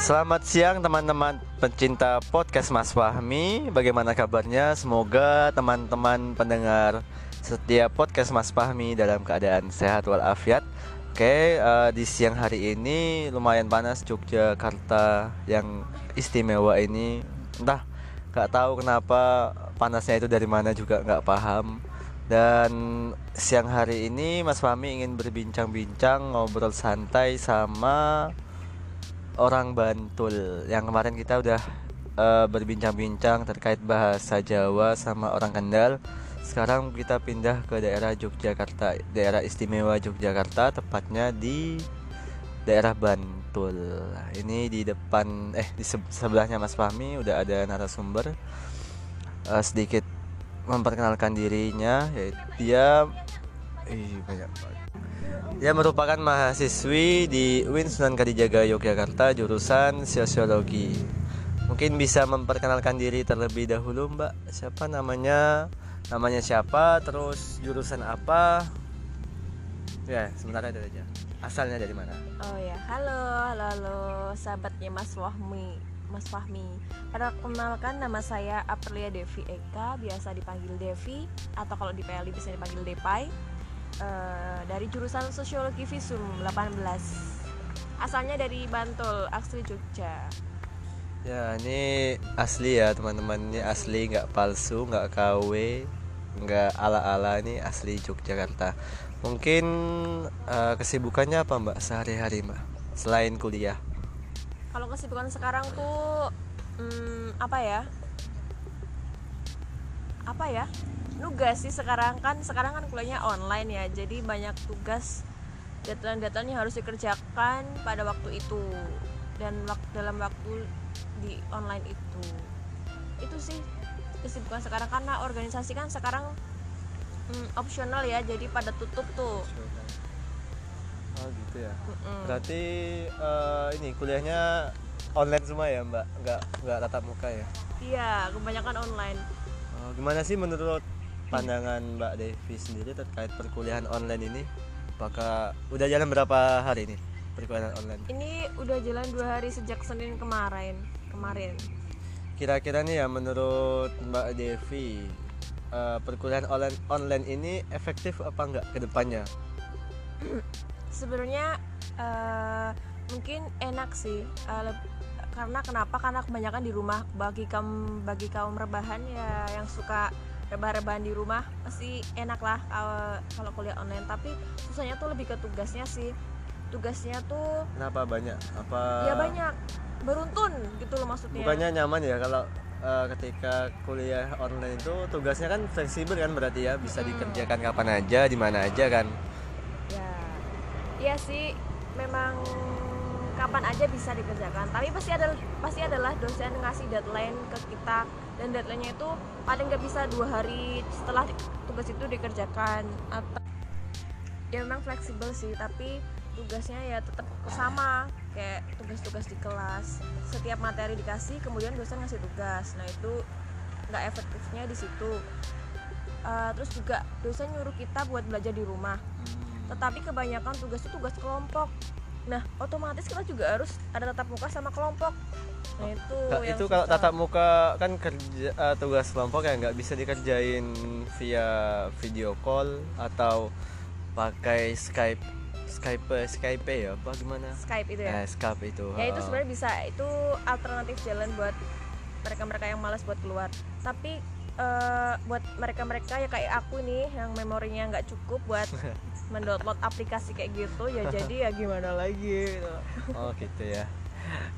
Selamat siang teman-teman pencinta podcast Mas Fahmi. Bagaimana kabarnya? Semoga teman-teman pendengar setiap podcast Mas Fahmi dalam keadaan sehat walafiat. Oke, uh, di siang hari ini lumayan panas Yogyakarta yang istimewa ini. Entah gak tahu kenapa panasnya itu dari mana juga gak paham. Dan siang hari ini Mas Fahmi ingin berbincang-bincang ngobrol santai sama orang Bantul yang kemarin kita udah uh, berbincang-bincang terkait bahasa Jawa sama orang Kendal. Sekarang kita pindah ke daerah Yogyakarta, daerah istimewa Yogyakarta, tepatnya di daerah Bantul. Ini di depan eh di sebelahnya Mas Fahmi udah ada narasumber uh, sedikit memperkenalkan dirinya yaitu dia ih banyak dia merupakan mahasiswi di UIN Sunan Kalijaga Yogyakarta jurusan Sosiologi. Mungkin bisa memperkenalkan diri terlebih dahulu, Mbak. Siapa namanya? Namanya siapa? Terus jurusan apa? Ya, sementara itu aja. Asalnya dari mana? Oh ya, halo, halo, halo, sahabatnya Mas Wahmi, Mas Fahmi. Perkenalkan nama saya Aprilia Devi Eka, biasa dipanggil Devi atau kalau di PLI bisa dipanggil Depai uh, dari jurusan Sosiologi Visum 18 asalnya dari Bantul asli Jogja. Ya ini asli ya teman-teman. Ini asli nggak palsu nggak KW nggak ala-ala. Ini asli Yogyakarta. Mungkin uh, kesibukannya apa mbak sehari-hari mbak? Selain kuliah. Kalau kesibukan sekarang tuh hmm, apa ya? Apa ya nugas sih sekarang kan sekarang kan kuliahnya online ya jadi banyak tugas deadline-deadline yang harus dikerjakan pada waktu itu dan waktu dalam waktu di online itu. Itu sih kesibukan sekarang karena organisasi kan sekarang mm, opsional ya jadi pada tutup tuh. Oh gitu ya. Mm berarti uh, ini kuliahnya online semua ya mbak? Nggak nggak tatap muka ya? Iya kebanyakan online. Oh, gimana sih menurut pandangan Mbak Devi sendiri terkait perkuliahan online ini? Apakah udah jalan berapa hari ini perkuliahan online? Ini udah jalan dua hari sejak Senin kemarin. Kemarin. Kira-kira nih ya menurut Mbak Devi uh, perkuliahan online online ini efektif apa enggak ke depannya? Sebenarnya uh, mungkin enak sih. Uh, karena kenapa? Karena kebanyakan di rumah bagi kaum bagi kaum rebahan ya yang suka rebah-rebahan di rumah pasti enak lah kalau kuliah online. Tapi susahnya tuh lebih ke tugasnya sih. Tugasnya tuh kenapa? Banyak? Apa? Ya banyak. Beruntun gitu loh maksudnya. Bukannya nyaman ya kalau uh, ketika kuliah online itu tugasnya kan fleksibel kan berarti ya? Bisa hmm. dikerjakan kapan aja di mana aja kan? Ya. Iya sih. Memang kapan aja bisa dikerjakan. Tapi pasti ada pasti adalah dosen ngasih deadline ke kita dan deadline-nya itu paling nggak bisa dua hari setelah tugas itu dikerjakan. Atau ya memang fleksibel sih tapi tugasnya ya tetap sama kayak tugas-tugas di kelas. Setiap materi dikasih kemudian dosen ngasih tugas. Nah itu nggak efektifnya di situ. Uh, terus juga dosen nyuruh kita buat belajar di rumah. Tetapi kebanyakan tugas itu tugas kelompok nah otomatis kita juga harus ada tatap muka sama kelompok. Nah itu nah, itu kalau tatap muka kan kerja uh, tugas kelompok ya nggak bisa dikerjain via video call atau pakai Skype Skype Skype ya apa gimana? Skype itu ya? Eh, Skype itu ya itu sebenarnya bisa itu alternatif jalan buat mereka-mereka yang malas buat keluar. Tapi uh, buat mereka-mereka ya kayak aku nih yang memorinya nggak cukup buat mendownload aplikasi kayak gitu ya jadi ya gimana lagi gitu. oh gitu ya.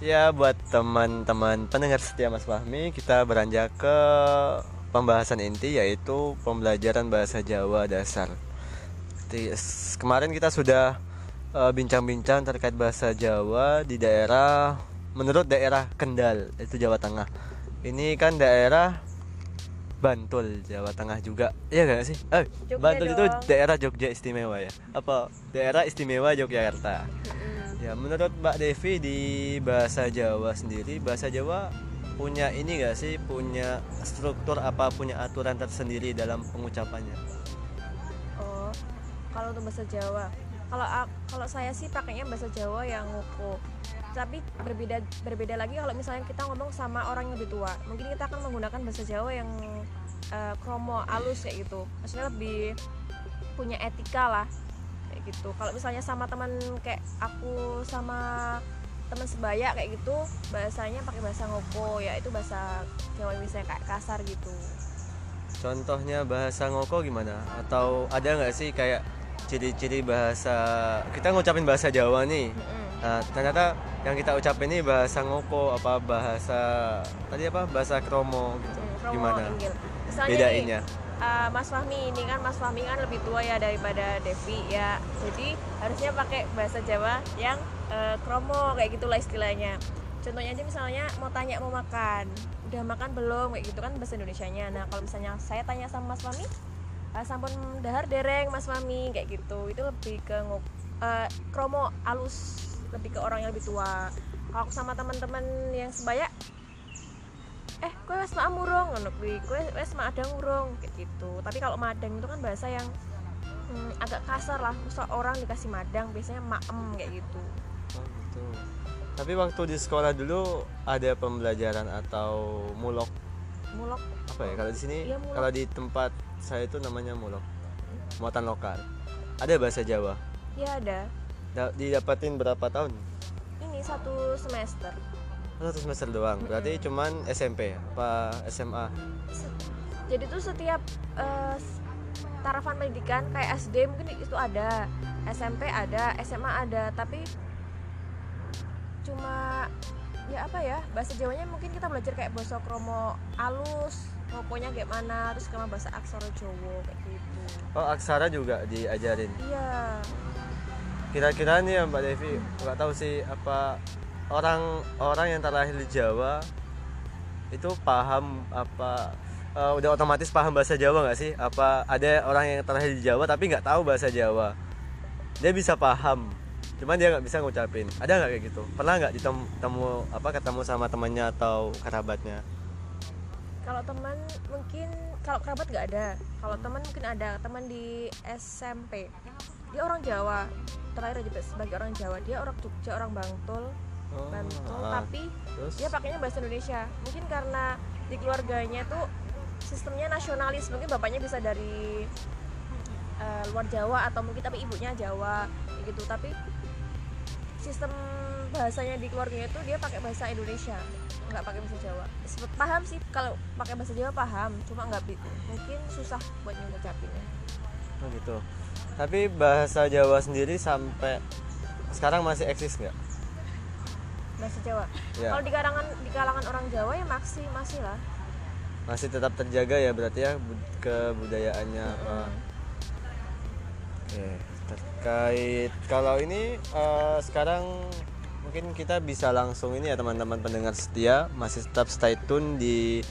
Ya buat teman-teman pendengar setia Mas Fahmi kita beranjak ke pembahasan inti yaitu pembelajaran bahasa Jawa dasar. Kemarin kita sudah eh, bincang-bincang terkait bahasa Jawa di daerah menurut daerah Kendal itu Jawa Tengah. Ini kan daerah Bantul Jawa Tengah juga Iya gak sih? Eh, Jogja Bantul dong. itu daerah Jogja istimewa ya? Apa daerah istimewa Yogyakarta? Mm. Ya menurut Mbak Devi di bahasa Jawa sendiri Bahasa Jawa punya ini gak sih? Punya struktur apa? Punya aturan tersendiri dalam pengucapannya? Oh, kalau untuk bahasa Jawa kalau kalau saya sih pakainya bahasa Jawa yang nguku tapi berbeda berbeda lagi kalau misalnya kita ngomong sama orang yang lebih tua mungkin kita akan menggunakan bahasa Jawa yang eh, kromo alus kayak gitu maksudnya lebih punya etika lah kayak gitu kalau misalnya sama teman kayak aku sama teman sebaya kayak gitu bahasanya pakai bahasa ngoko ya itu bahasa Jawa yang misalnya kayak kasar gitu Contohnya bahasa ngoko gimana? Atau ada nggak sih kayak ciri-ciri bahasa kita ngucapin bahasa Jawa nih. Nah, ternyata yang kita ucapin ini bahasa ngoko apa bahasa tadi apa bahasa kromo gitu. Hmm, kromo, Gimana? inggil. Misalnya Bedainnya. nih, uh, Mas Fahmi ini kan Mas Fahmi kan lebih tua ya daripada Devi ya. Jadi harusnya pakai bahasa Jawa yang uh, kromo kayak gitulah istilahnya. Contohnya aja misalnya mau tanya mau makan udah makan belum kayak gitu kan bahasa Indonesianya. Nah kalau misalnya saya tanya sama Mas Fahmi uh, sampun dahar dereng Mas Fahmi kayak gitu. Itu lebih ke uh, kromo alus lebih ke orang yang lebih tua. Kalau aku sama teman-teman yang sebaya eh kue wes maam urung ngono kuwi kue wes madang urung kayak gitu tapi kalau madang itu kan bahasa yang hmm, agak kasar lah misal orang dikasih madang biasanya maem kayak gitu Oh gitu. Tapi waktu di sekolah dulu ada pembelajaran atau mulok mulok apa ya? Kalau di sini Iya, mulok. kalau di tempat saya itu namanya mulok. Muatan lokal. Ada bahasa Jawa. ya ada Da- didapatin berapa tahun? ini satu semester Satu semester doang. Berarti cuman SMP apa SMA? Jadi tuh setiap eh, s- tarafan pendidikan kayak SD mungkin itu ada SMP ada SMA ada tapi cuma ya apa ya bahasa Jawanya mungkin kita belajar kayak bahasa kromo alus pokoknya kayak mana terus sama bahasa aksara Jawa kayak gitu Oh, aksara juga diajarin. iya Kira-kira nih ya Mbak Devi, nggak tahu sih apa orang orang yang terlahir di Jawa itu paham apa eh, udah otomatis paham bahasa Jawa nggak sih? Apa ada orang yang terlahir di Jawa tapi nggak tahu bahasa Jawa? Dia bisa paham, cuman dia nggak bisa ngucapin. Ada nggak kayak gitu? Pernah nggak ditemu apa ketemu sama temannya atau kerabatnya? kalau teman mungkin kalau kerabat nggak ada kalau teman mungkin ada teman di SMP dia orang Jawa terakhir sebagai orang Jawa dia orang Jogja orang Bantul Oh, Bantul ah. tapi Terus? dia pakainya bahasa Indonesia mungkin karena di keluarganya tuh sistemnya nasionalis mungkin bapaknya bisa dari eh, luar Jawa atau mungkin tapi ibunya Jawa gitu tapi sistem bahasanya di keluarganya tuh dia pakai bahasa Indonesia nggak pakai bahasa Jawa Sempet paham sih kalau pakai bahasa Jawa paham cuma nggak mungkin susah buat ngucapinnya Oh gitu. Tapi bahasa Jawa sendiri sampai sekarang masih eksis nggak? Bahasa Jawa Ya. kalau di kalangan di kalangan orang Jawa ya masih masih lah Masih tetap terjaga ya berarti ya bud- kebudayaannya apa? Mm. Oke. Terkait kalau ini eh, sekarang mungkin kita bisa langsung ini ya teman-teman pendengar setia masih tetap stay tune di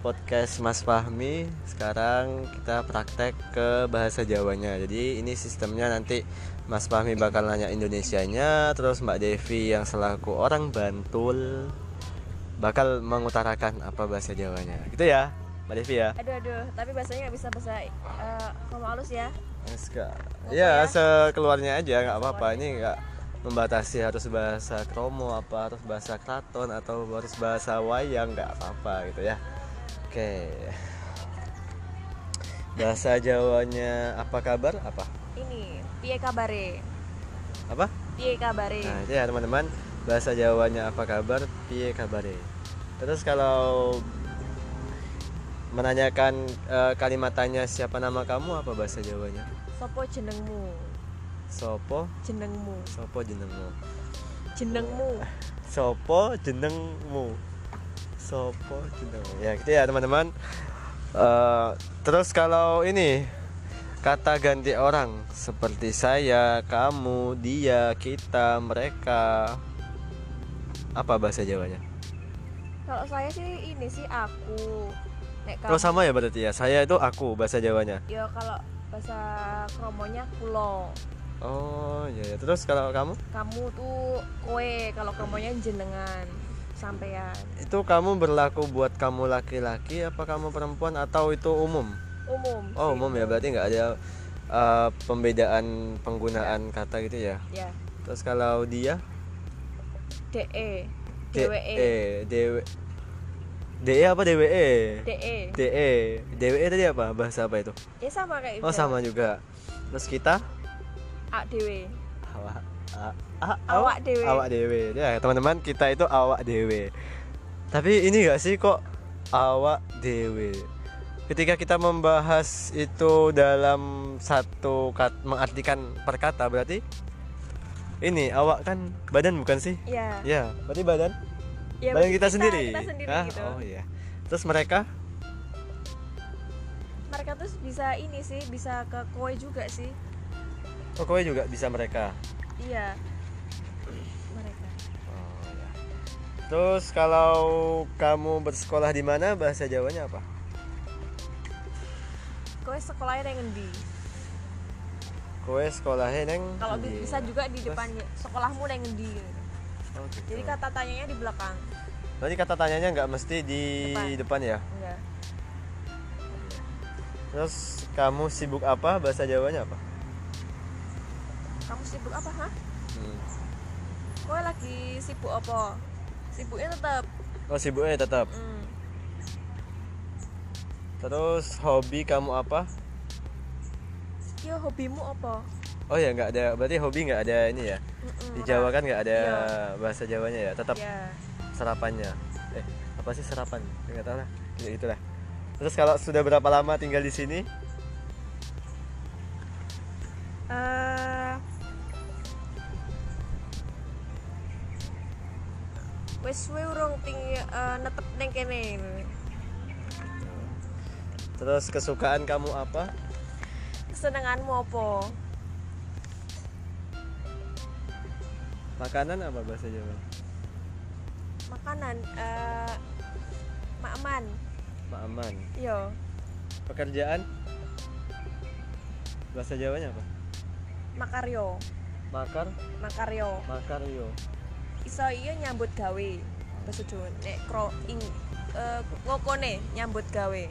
podcast Mas Fahmi. Sekarang kita praktek ke bahasa Jawanya. Jadi ini sistemnya nanti Mas Fahmi bakal nanya Indonesianya, terus Mbak Devi yang selaku orang Bantul bakal mengutarakan apa bahasa Jawanya. Gitu ya, Mbak Devi ya. aduh aduh tapi bahasanya nggak bisa bahasa eh, ngomong halus ya Enggak. Ya, ya? sekeluarnya aja nggak apa-apa. Ini nggak membatasi harus bahasa kromo apa harus bahasa kraton atau harus bahasa wayang nggak apa-apa gitu ya. Oke. Bahasa Jawanya apa kabar? Apa? ini piye kabare Apa? piye kabare Nah, itu ya teman-teman. Bahasa Jawanya apa kabar? Piye kabare? Terus kalau menanyakan eh, kalimat tanya siapa nama kamu apa bahasa Jawanya? sopo jenengmu Sopo? jenengmu Sopo jenengmu? jenengmu Sopo jenengmu Sopo Ya gitu ya teman-teman. Eh, Terus kalau ini Kata ganti orang Seperti saya, kamu, dia, kita, mereka. Apa bahasa Jawanya? kalau saya sih ini sih aku. Nek Kalau kamu sama ya berarti ya? Saya itu aku bahasa Jawanya. Ya kalau bahasa kromonya kulo. Oh iya ya. Terus kalau kamu? kamu tuh kue kalau kromonya jenengan sampean Itu kamu berlaku buat kamu laki-laki Apa kamu perempuan atau itu umum? umum. Oh sih. umum ya berarti nggak ada uh, pembedaan penggunaan kata gitu ya. ya Terus kalau dia? DE DWE E. DW DE apa DWE DE DE DWE tadi apa? Bahasa apa itu? Ya sama kayak oh sama juga. Terus kita? ADW awak a- a- Awak dewe. awak dewe. Ya teman-teman kita itu awak dewe. Tapi ini gak sih kok awak dewe? Ketika kita membahas itu dalam satu kat, mengartikan perkata berarti ini awak kan badan bukan sih? Ya ya berarti badan? Ya badan berarti kita, sendiri. kita sendiri Hah? gitu. Oh iya. Terus mereka? Mereka tuh bisa ini sih bisa ke kue juga sih. Oh kowe juga bisa mereka iya mereka Oh, ya. Terus kalau kamu bersekolah di mana bahasa Jawanya apa? kue sekolahnya yang ngendi Kowe sekolahnya neng kalau bisa juga di depannya sekolahmu yang ngendi gitu. Oh, gitu. jadi kata tanyanya di belakang Berarti kata tanyanya nggak mesti di depan. Depan. ya. enggak Terus kamu sibuk apa bahasa Jawanya apa? Kamu sibuk apa hah Hmm. kue lagi sibuk apa sibuknya tetap Oh sibuknya tetap. hmm. Terus hobi kamu apa? yo hobimu apa Oh ya nggak ada. Berarti hobi nggak ada ini ya. Mm-mm, Di Jawa kan nggak ada Iya. bahasa Jawanya ya. Tetap ya serapannya. Eh apa sih serapan? Nggak tahu lah. Ya itulah. Terus kalau sudah berapa lama tinggal di sini? Wis suwe urung ting eh, netep ning kene Terus kesukaan kamu apa? kesenenganmu apa Makanan apa bahasa Jawa? makanan eh makman Mak aman. yo Pekerjaan? Bahasa Jawanya apa? makaryo Makar, makaryo makaryo. Iso iya nyambut gawe. Bahasa Jawa nek kro ing eh, ngokone nyambut gawe.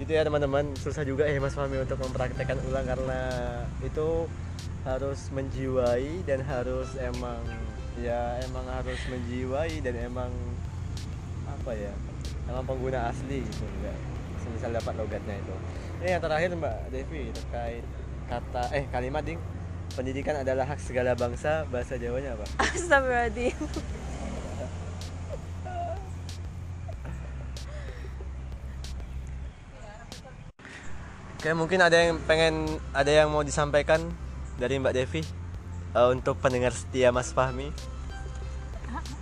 Gitu ya teman-teman, susah juga ya Mas Fahmi untuk mempraktekkan ulang karena itu harus menjiwai dan harus emang ya emang harus menjiwai dan emang apa ya emang pengguna asli gitu enggak. Semisal dapat logatnya itu. Ini yang terakhir Mbak Devi terkait kata eh kalimat ding pendidikan adalah hak segala bangsa bahasa Jawanya apa? Astagfirullahaladzim. Oke mungkin ada yang pengen ada yang mau disampaikan dari Mbak Devi eh, untuk pendengar setia Mas Fahmi?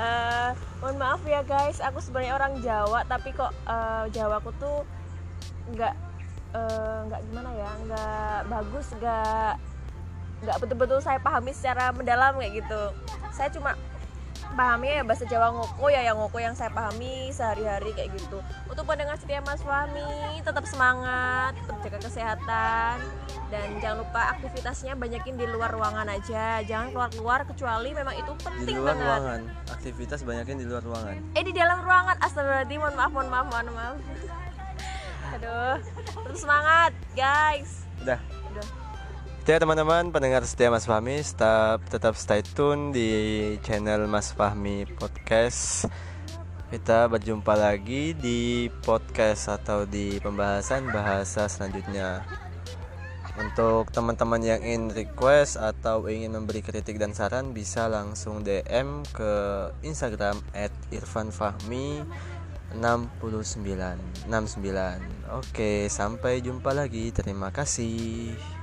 Eh, mohon maaf ya guys, aku sebenarnya orang Jawa tapi kok eh, Jawaku tuh nggak nggak gimana ya, nggak bagus, nggak nggak betul-betul saya pahami secara mendalam kayak gitu. Saya cuma pahami ya bahasa Jawa ngoko ya yang ngoko yang saya pahami sehari-hari kayak gitu. Untuk pendengar setia Mas Fahmi, tetap semangat, tetap jaga kesehatan dan jangan lupa aktivitasnya banyakin di luar ruangan aja. Jangan keluar-keluar kecuali memang itu di penting luar banget. ruangan aktivitas banyakin di luar ruangan Eh di dalam ruangan Astagfirullahaladzim Mohon maaf, mohon maaf, mohon maaf Aduh Tetap semangat guys Udah Itu ya teman-teman pendengar setia Mas Fahmi tetap tetap stay tune di channel Mas Fahmi Podcast. Kita berjumpa lagi di podcast atau di pembahasan bahasa selanjutnya. Untuk teman-teman yang ingin request atau ingin memberi kritik dan saran bisa langsung DM ke Instagram @irfanfahmi 69 69 Oke sampai jumpa lagi. Terima kasih